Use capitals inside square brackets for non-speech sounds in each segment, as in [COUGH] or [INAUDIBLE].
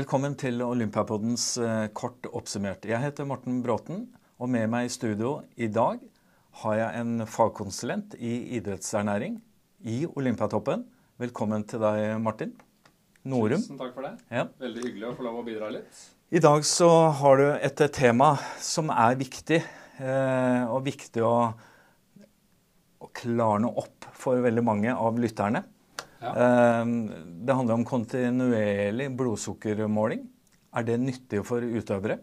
Velkommen til Olympiapoddens eh, Kort oppsummert. Jeg heter Morten Bråten, og med meg i studio i dag har jeg en fagkonsulent i idrettsernæring i Olympiatoppen. Velkommen til deg, Martin. Norum. Tusen takk for det. Ja. Veldig hyggelig å få lov å bidra litt. I dag så har du et tema som er viktig, eh, og viktig å, å klarne opp for veldig mange av lytterne. Ja. Eh, Det handler om kontinuerlig blodsukkermåling. Er det nyttig for utøvere?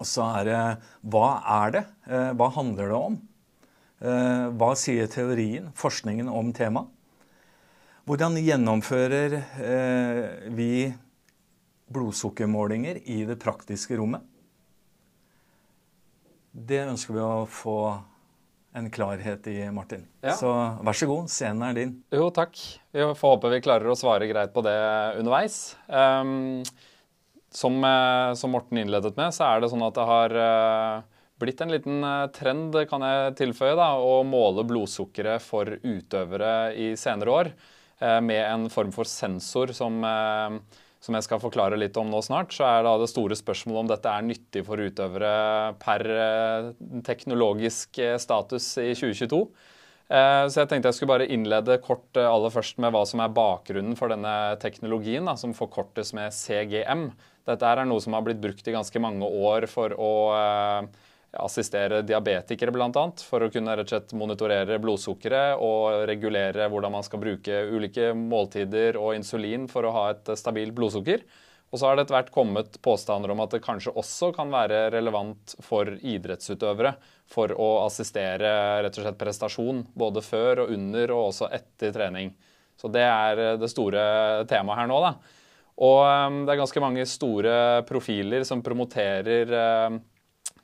Og så er det hva er det? Eh, Hva handler det om? Eh, Hva sier teorien, forskningen om temaet? Hvordan gjennomfører eh, vi blodsukkermålinger i det praktiske rommet? Det ønsker vi å få en klarhet i, Martin. Ja. Så vær så god, scenen er din. Jo, takk. Vi får håpe vi klarer å svare greit på det underveis. Um, som, eh, som Morten innledet med, så er det sånn at det har eh, blitt en liten eh, trend, kan jeg tilføye, da, å måle blodsukkeret for utøvere i senere år med en form for sensor som som jeg skal forklare litt om nå snart, så er da det store spørsmålet om dette er nyttig for utøvere per eh, teknologisk eh, status i 2022. Eh, Så jeg tenkte jeg skulle bare innlede kort aller først med hva som er bakgrunnen for denne teknologien, da, som forkortes med CGM. Dette er noe som har blitt brukt i ganske mange år for å assistere diabetikere bl.a. For å kunne rett og slett monitorere blodsukkeret og regulere hvordan man skal bruke ulike måltider og insulin for å ha et stabilt blodsukker. Og så har det etter hvert kommet påstander om at det kanskje også kan være relevant for idrettsutøvere for å assistere rett og slett prestasjon både før og under og også etter trening. Så det er det store temaet her nå, da. Og eh, det er ganske mange store profiler som promoterer eh,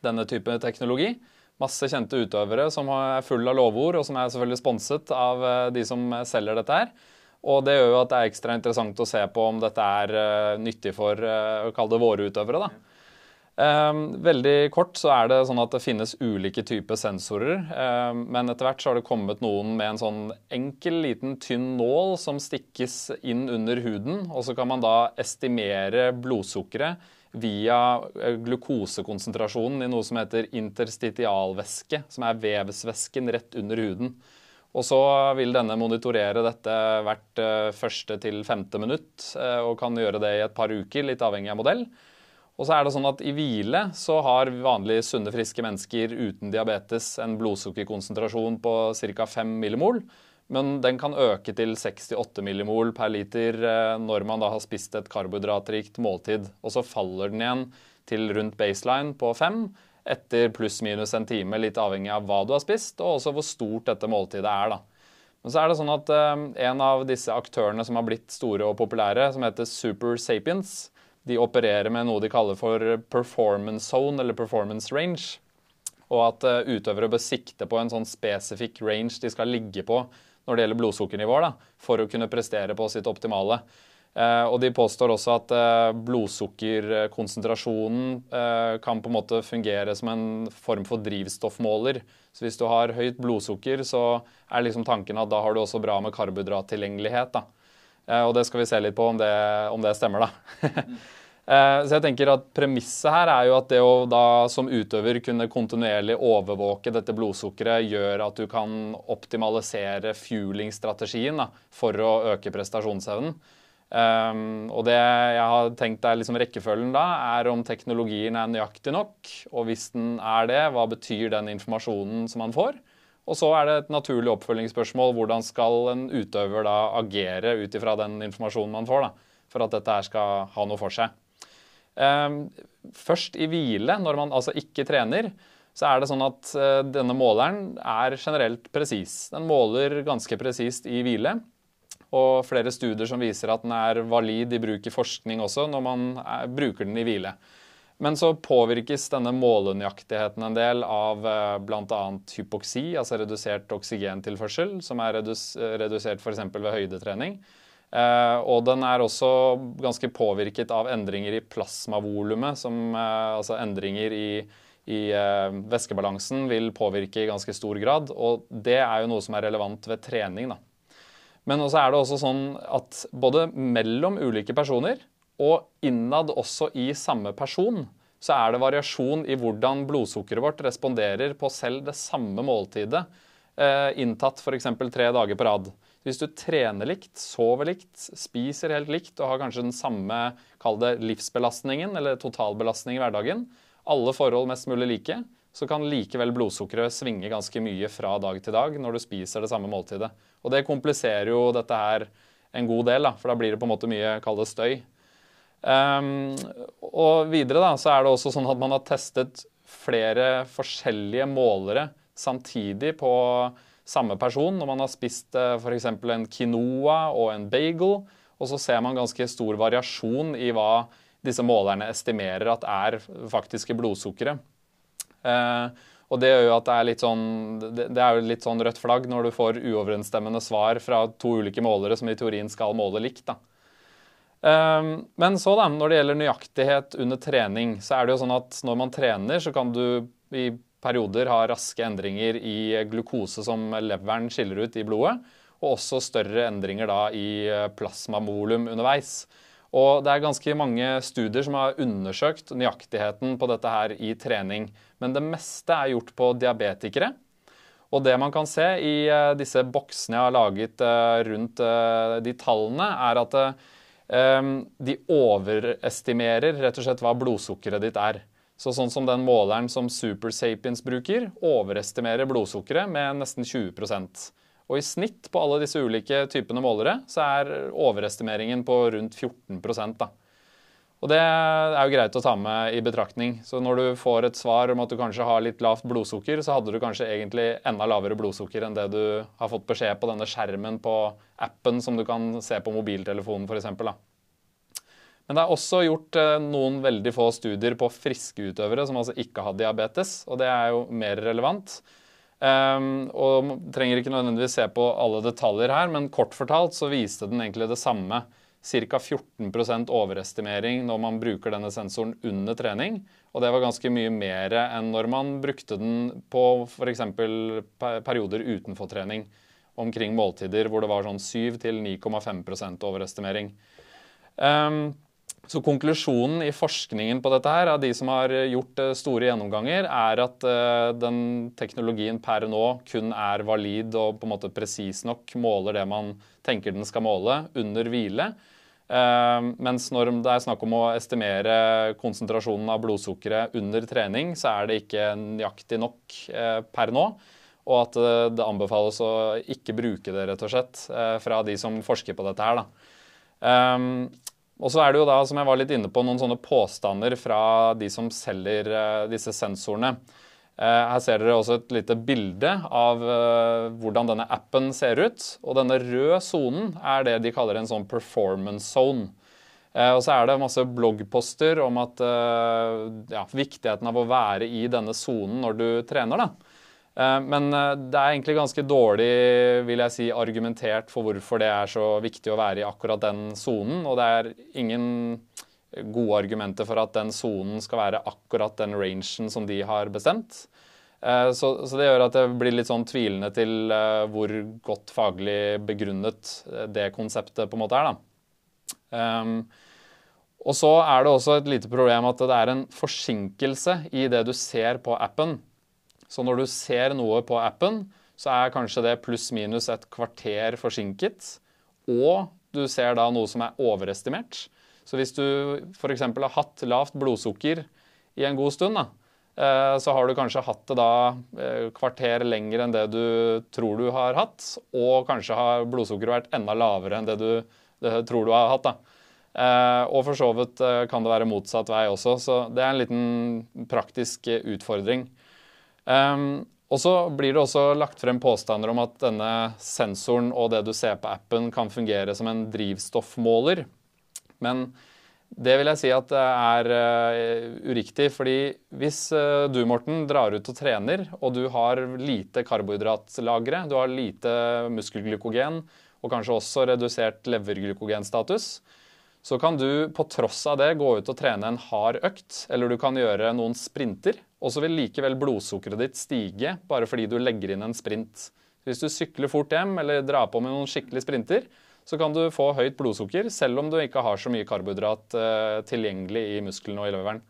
denne type teknologi. Masse kjente utøvere som er full av lovord, og som er selvfølgelig sponset av eh, de som selger dette her. Og det gjør jo at det er ekstra interessant å se på om dette er eh, nyttig for eh, å kalle det våre utøvere. da. Eh, veldig kort så er det sånn at det finnes ulike typer sensorer. eh, Men etter hvert så har det kommet noen med en sånn enkel, liten, tynn nål som stikkes inn under huden. Og så kan man da estimere blodsukkeret via eh, glukosekonsentrasjonen i noe som heter interstitialvæske, som er vevsvæsken rett under huden. Og så vil denne monitorere dette hvert eh, første til femte minutt, eh, og kan gjøre det i et par uker, litt avhengig av modell. Og så er det sånn at I hvile så har vanlige sunne, friske mennesker uten diabetes en blodsukkerkonsentrasjon på ca. 5 millimol. Men den kan øke til 68 millimol per liter eh, når man da har spist et karbohydratrikt måltid. Og så faller den igjen til rundt baseline på 5 etter pluss-minus en time, litt avhengig av hva du har spist, og også hvor stort dette måltidet er. da. Men så er det sånn at eh, en av disse aktørene som har blitt store og populære, som heter Super Sapiens, de opererer med noe de kaller for performance zone, eller performance range. Og at eh, utøvere bør sikte på en sånn spesifikk range de skal ligge på når det gjelder blodsukkernivåer, for å kunne prestere på sitt optimale. Eh, og de påstår også at eh, blodsukkerkonsentrasjonen eh, kan på en måte fungere som en form for drivstoffmåler. Så hvis du har høyt blodsukker, så er liksom tanken at da har du også bra med karbohydrattilgjengelighet. og det skal vi se litt på om det, om det stemmer, da. [LAUGHS] Eh, Så jeg tenker at Premisset her er jo at det å da som utøver kunne kontinuerlig overvåke dette blodsukkeret, gjør at du kan optimalisere fueling-strategien for å øke prestasjonsevnen. Um, og det jeg har tenkt er liksom rekkefølgen da, er om teknologien er nøyaktig nok. Og hvis den er det, hva betyr den informasjonen som man får? Og så er det et naturlig oppfølgingsspørsmål hvordan skal en utøver da agere ut ifra den informasjonen man får, da, for at dette her skal ha noe for seg. Um, først i hvile, når man altså ikke trener, så er det sånn at uh, denne måleren er generelt presis. Den måler ganske presist i hvile. Og flere studier som viser at den er valid i bruk i forskning også, når man er, bruker den i hvile. Men så påvirkes denne målenøyaktigheten en del av eh, bl.a. hypoksi, altså redusert oksygentilførsel, som er redus, redusert f.eks. ved høydetrening. Eh, og den er også ganske påvirket av endringer i plasmavolumet, som eh, altså endringer i, i eh, væskebalansen vil påvirke i ganske stor grad. Og det er jo noe som er relevant ved trening, da. Men også er det også sånn at både mellom ulike personer Og innad også i samme person så er det variasjon i hvordan blodsukkeret vårt responderer på selv det samme måltidet eh, inntatt f.eks. tre dager på rad. Hvis du trener likt, sover likt, spiser helt likt og har kanskje den samme kall det livsbelastningen eller totalbelastning i hverdagen, alle forhold mest mulig like, så kan likevel blodsukkeret svinge ganske mye fra dag til dag når du spiser det samme måltidet. Og det kompliserer jo dette her en god del, da, for da blir det på en måte mye kall det støy. Um, og videre da, så er det også sånn at man har testet flere forskjellige målere samtidig på samme person når man har spist eh, f.eks. en quinoa og en bagel. Og så ser man ganske stor variasjon i hva disse målerne estimerer at er faktiske blodsukkeret. Uh, og det gjør jo at det er litt sånn, det, er jo litt sånn rødt flagg når du får uoverensstemmende svar fra to ulike målere som i teorien skal måle likt. da. Ehm, men så da, når det gjelder nøyaktighet under trening, så er det jo sånn at når man trener, så kan du i perioder har raske endringer i glukose som leveren skiller ut i blodet, og også større endringer da i plasmamolum plasmavolum underveis. Og det er ganske mange studier som har undersøkt nøyaktigheten på dette her i trening. Men det meste er gjort på diabetikere. Og det man kan se i eh, disse boksene jeg har laget eh, rundt de tallene, er at de overestimerer rett og slett hva blodsukkeret ditt er. Så sånn som den måleren som Super Sapiens bruker, overestimerer blodsukkeret med nesten 20% Og i snitt på alle disse ulike typene målere så er overestimeringen på rundt 14 da. Og det er jo greit å ta med i betraktning. Så når du får et svar om at du kanskje har litt lavt blodsukker, så hadde du kanskje egentlig enda lavere blodsukker enn det du har fått beskjed på denne skjermen på appen som du kan se på mobiltelefonen f.eks. Men det er også gjort eh, noen veldig få studier på friske utøvere som altså ikke har diabetes, og det er jo mer relevant. Um, og trenger ikke nødvendigvis se på alle detaljer her, men kort fortalt så viste den egentlig det samme ca. 14% overestimering når man bruker denne sensoren under trening. Og det var ganske mye mer enn når man brukte den på f.eks. perioder utenfor trening. Omkring måltider hvor det var sånn 7-9,5 overestimering. Um, så konklusjonen i forskningen på dette her, av de som har gjort eh, store gjennomganger, er at uh, den teknologien per nå kun er valid og på en måte presis nok måler det man tenker den skal måle under hvile. Mens når det er snakk om å estimere konsentrasjonen av blodsukkeret under trening, så er det ikke nøyaktig nok per nå. Og at det anbefales å ikke bruke det, rett og slett, fra de som forsker på dette her. da. Og så er det jo da, som jeg var litt inne på, noen sånne påstander fra de som selger uh, disse sensorene. Uh, her ser dere også et lite bilde av uh, hvordan denne appen ser ut. Og denne røde sonen er det de kaller en sånn performance zone. og så er det masse bloggposter om at, ja, viktigheten av å være i denne sonen når du trener. da. Eh, men eh, det er egentlig ganske dårlig vil jeg si, argumentert for hvorfor det er så viktig å være i akkurat den sonen. Og det er ingen gode argumenter for at den sonen skal være akkurat den rangen som de har bestemt. Eh, så, det gjør at jeg blir litt sånn tvilende til hvor godt faglig begrunnet det konseptet på en måte er. da. Um, og så er det også et lite problem at det er en forsinkelse i det du ser på appen. Så når du ser noe på appen, så er kanskje det pluss-minus et kvarter forsinket. Og du ser da noe som er overestimert. Så hvis du f.eks. har hatt lavt blodsukker i en god stund, da, eh, så har du kanskje hatt det da eh, kvarter lenger enn det du tror du har hatt. Og kanskje har blodsukkeret vært enda lavere enn det du tror du har hatt. da. Eh, og for så vidt kan det være motsatt vei også, så det er en liten praktisk utfordring. Um, og så blir det også lagt frem påstander om at denne sensoren og det du ser på appen, kan fungere som en drivstoffmåler. Men det vil jeg si at er uh, uriktig. fordi hvis uh, du, Morten, drar ut og trener, og du har lite karbohydratlagre, du har lite muskelglykogen og kanskje også redusert leverglykogenstatus, så kan du på tross av det gå ut og trene en hard økt, eller du kan gjøre noen sprinter, og så vil likevel blodsukkeret ditt stige bare fordi du legger inn en sprint. Hvis du sykler fort hjem eller drar på med noen skikkelige sprinter, så kan du få høyt blodsukker selv om du ikke har så mye karbohydrat eh, tilgjengelig i musklene og i leveren.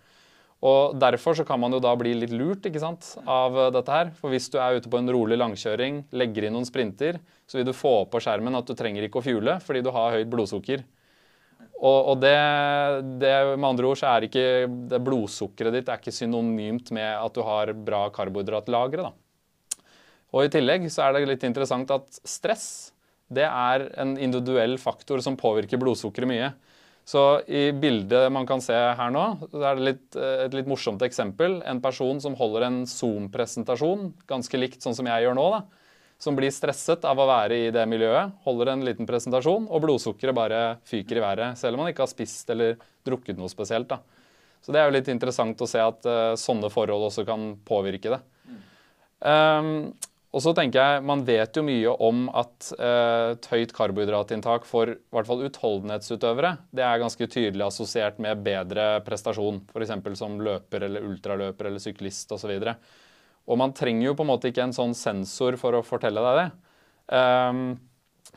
Og Derfor så kan man jo da bli litt lurt ikke sant, av eh, dette her. For hvis du er ute på en rolig langkjøring, legger inn noen sprinter, så vil du få på skjermen at du trenger ikke å fjule fordi du har høyt blodsukker. Og, og det, det, med andre ord så er ikke det blodsukkeret ditt er ikke synonymt med at du har bra karbohydratlagre. Og I tillegg så er det litt interessant at stress det er en individuell faktor som påvirker blodsukkeret mye. Så i bildet man kan se her nå, så er det litt, et litt morsomt eksempel. En person som holder en Zoom-presentasjon, ganske likt sånn som jeg gjør nå, da, som blir stresset av å være i det miljøet, holder en liten presentasjon, og blodsukkeret bare fyker i været, selv om man ikke har spist eller drukket noe spesielt. da. Så det er jo litt interessant å se at uh, sånne forhold også kan påvirke det. Um, og så tenker jeg, Man vet jo mye om at eh, et høyt karbohydratinntak for i hvert fall utholdenhetsutøvere det er ganske tydelig assosiert med bedre prestasjon. F.eks. som løper eller ultraløper eller syklist osv. Og, man trenger jo på en måte ikke en sånn sensor for å fortelle deg det. Um,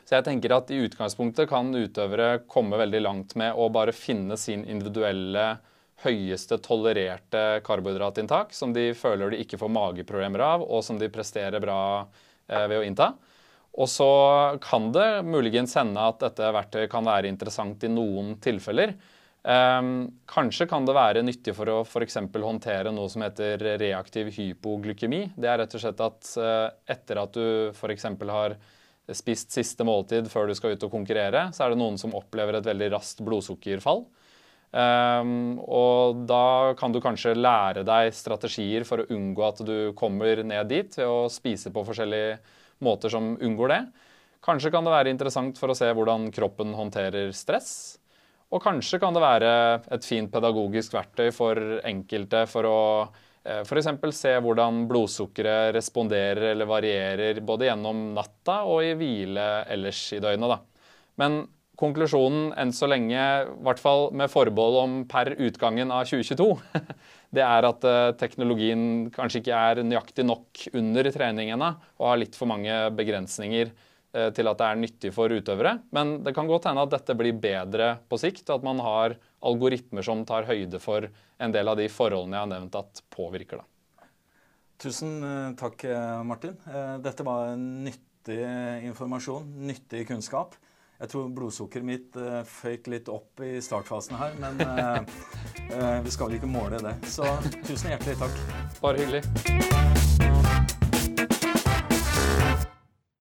så jeg tenker at i utgangspunktet kan utøvere komme veldig langt med å bare finne sin individuelle høyeste tolererte karbohydratinntak, som de føler de ikke får mageproblemer av, og som de presterer bra eh, ved å innta. Og så kan det muligens hende at dette verktøyet kan være interessant i noen tilfeller. Um, kanskje kan det være nyttig for å f.eks. håndtere noe som heter reaktiv hypoglykemi. Det er rett og slett at uh, etter at du f.eks. har spist siste måltid før du skal ut og konkurrere, så er det noen som opplever et veldig raskt blodsukkerfall. Um, og da kan du kanskje lære deg strategier for å unngå at du kommer ned dit ved å spise på forskjellige måter som unngår det. Kanskje kan det være interessant for å se hvordan kroppen håndterer stress. Og kanskje kan det være et fint pedagogisk verktøy for enkelte for å eh, f.eks. se hvordan blodsukkeret responderer eller varierer både gjennom natta og i hvile ellers i døgnet. Da. Men konklusjonen enn så lenge, i hvert fall med forbehold om per utgangen av 2022, [LAUGHS] det er at eh, teknologien kanskje ikke er nøyaktig nok under treningene og har litt for mange begrensninger til at det er nyttig for utøvere. Men det kan godt hende at dette blir bedre på sikt, at man har algoritmer som tar høyde for en del av de forholdene jeg har nevnt at påvirker det. Tusen eh, takk, Martin. Dette var nyttig informasjon, nyttig kunnskap. Jeg tror blodsukkeret mitt føyk litt opp i startfasen her, men [LAUGHS] vi skal vel ikke måle det. Så tusen hjertelig takk. Bare hyggelig.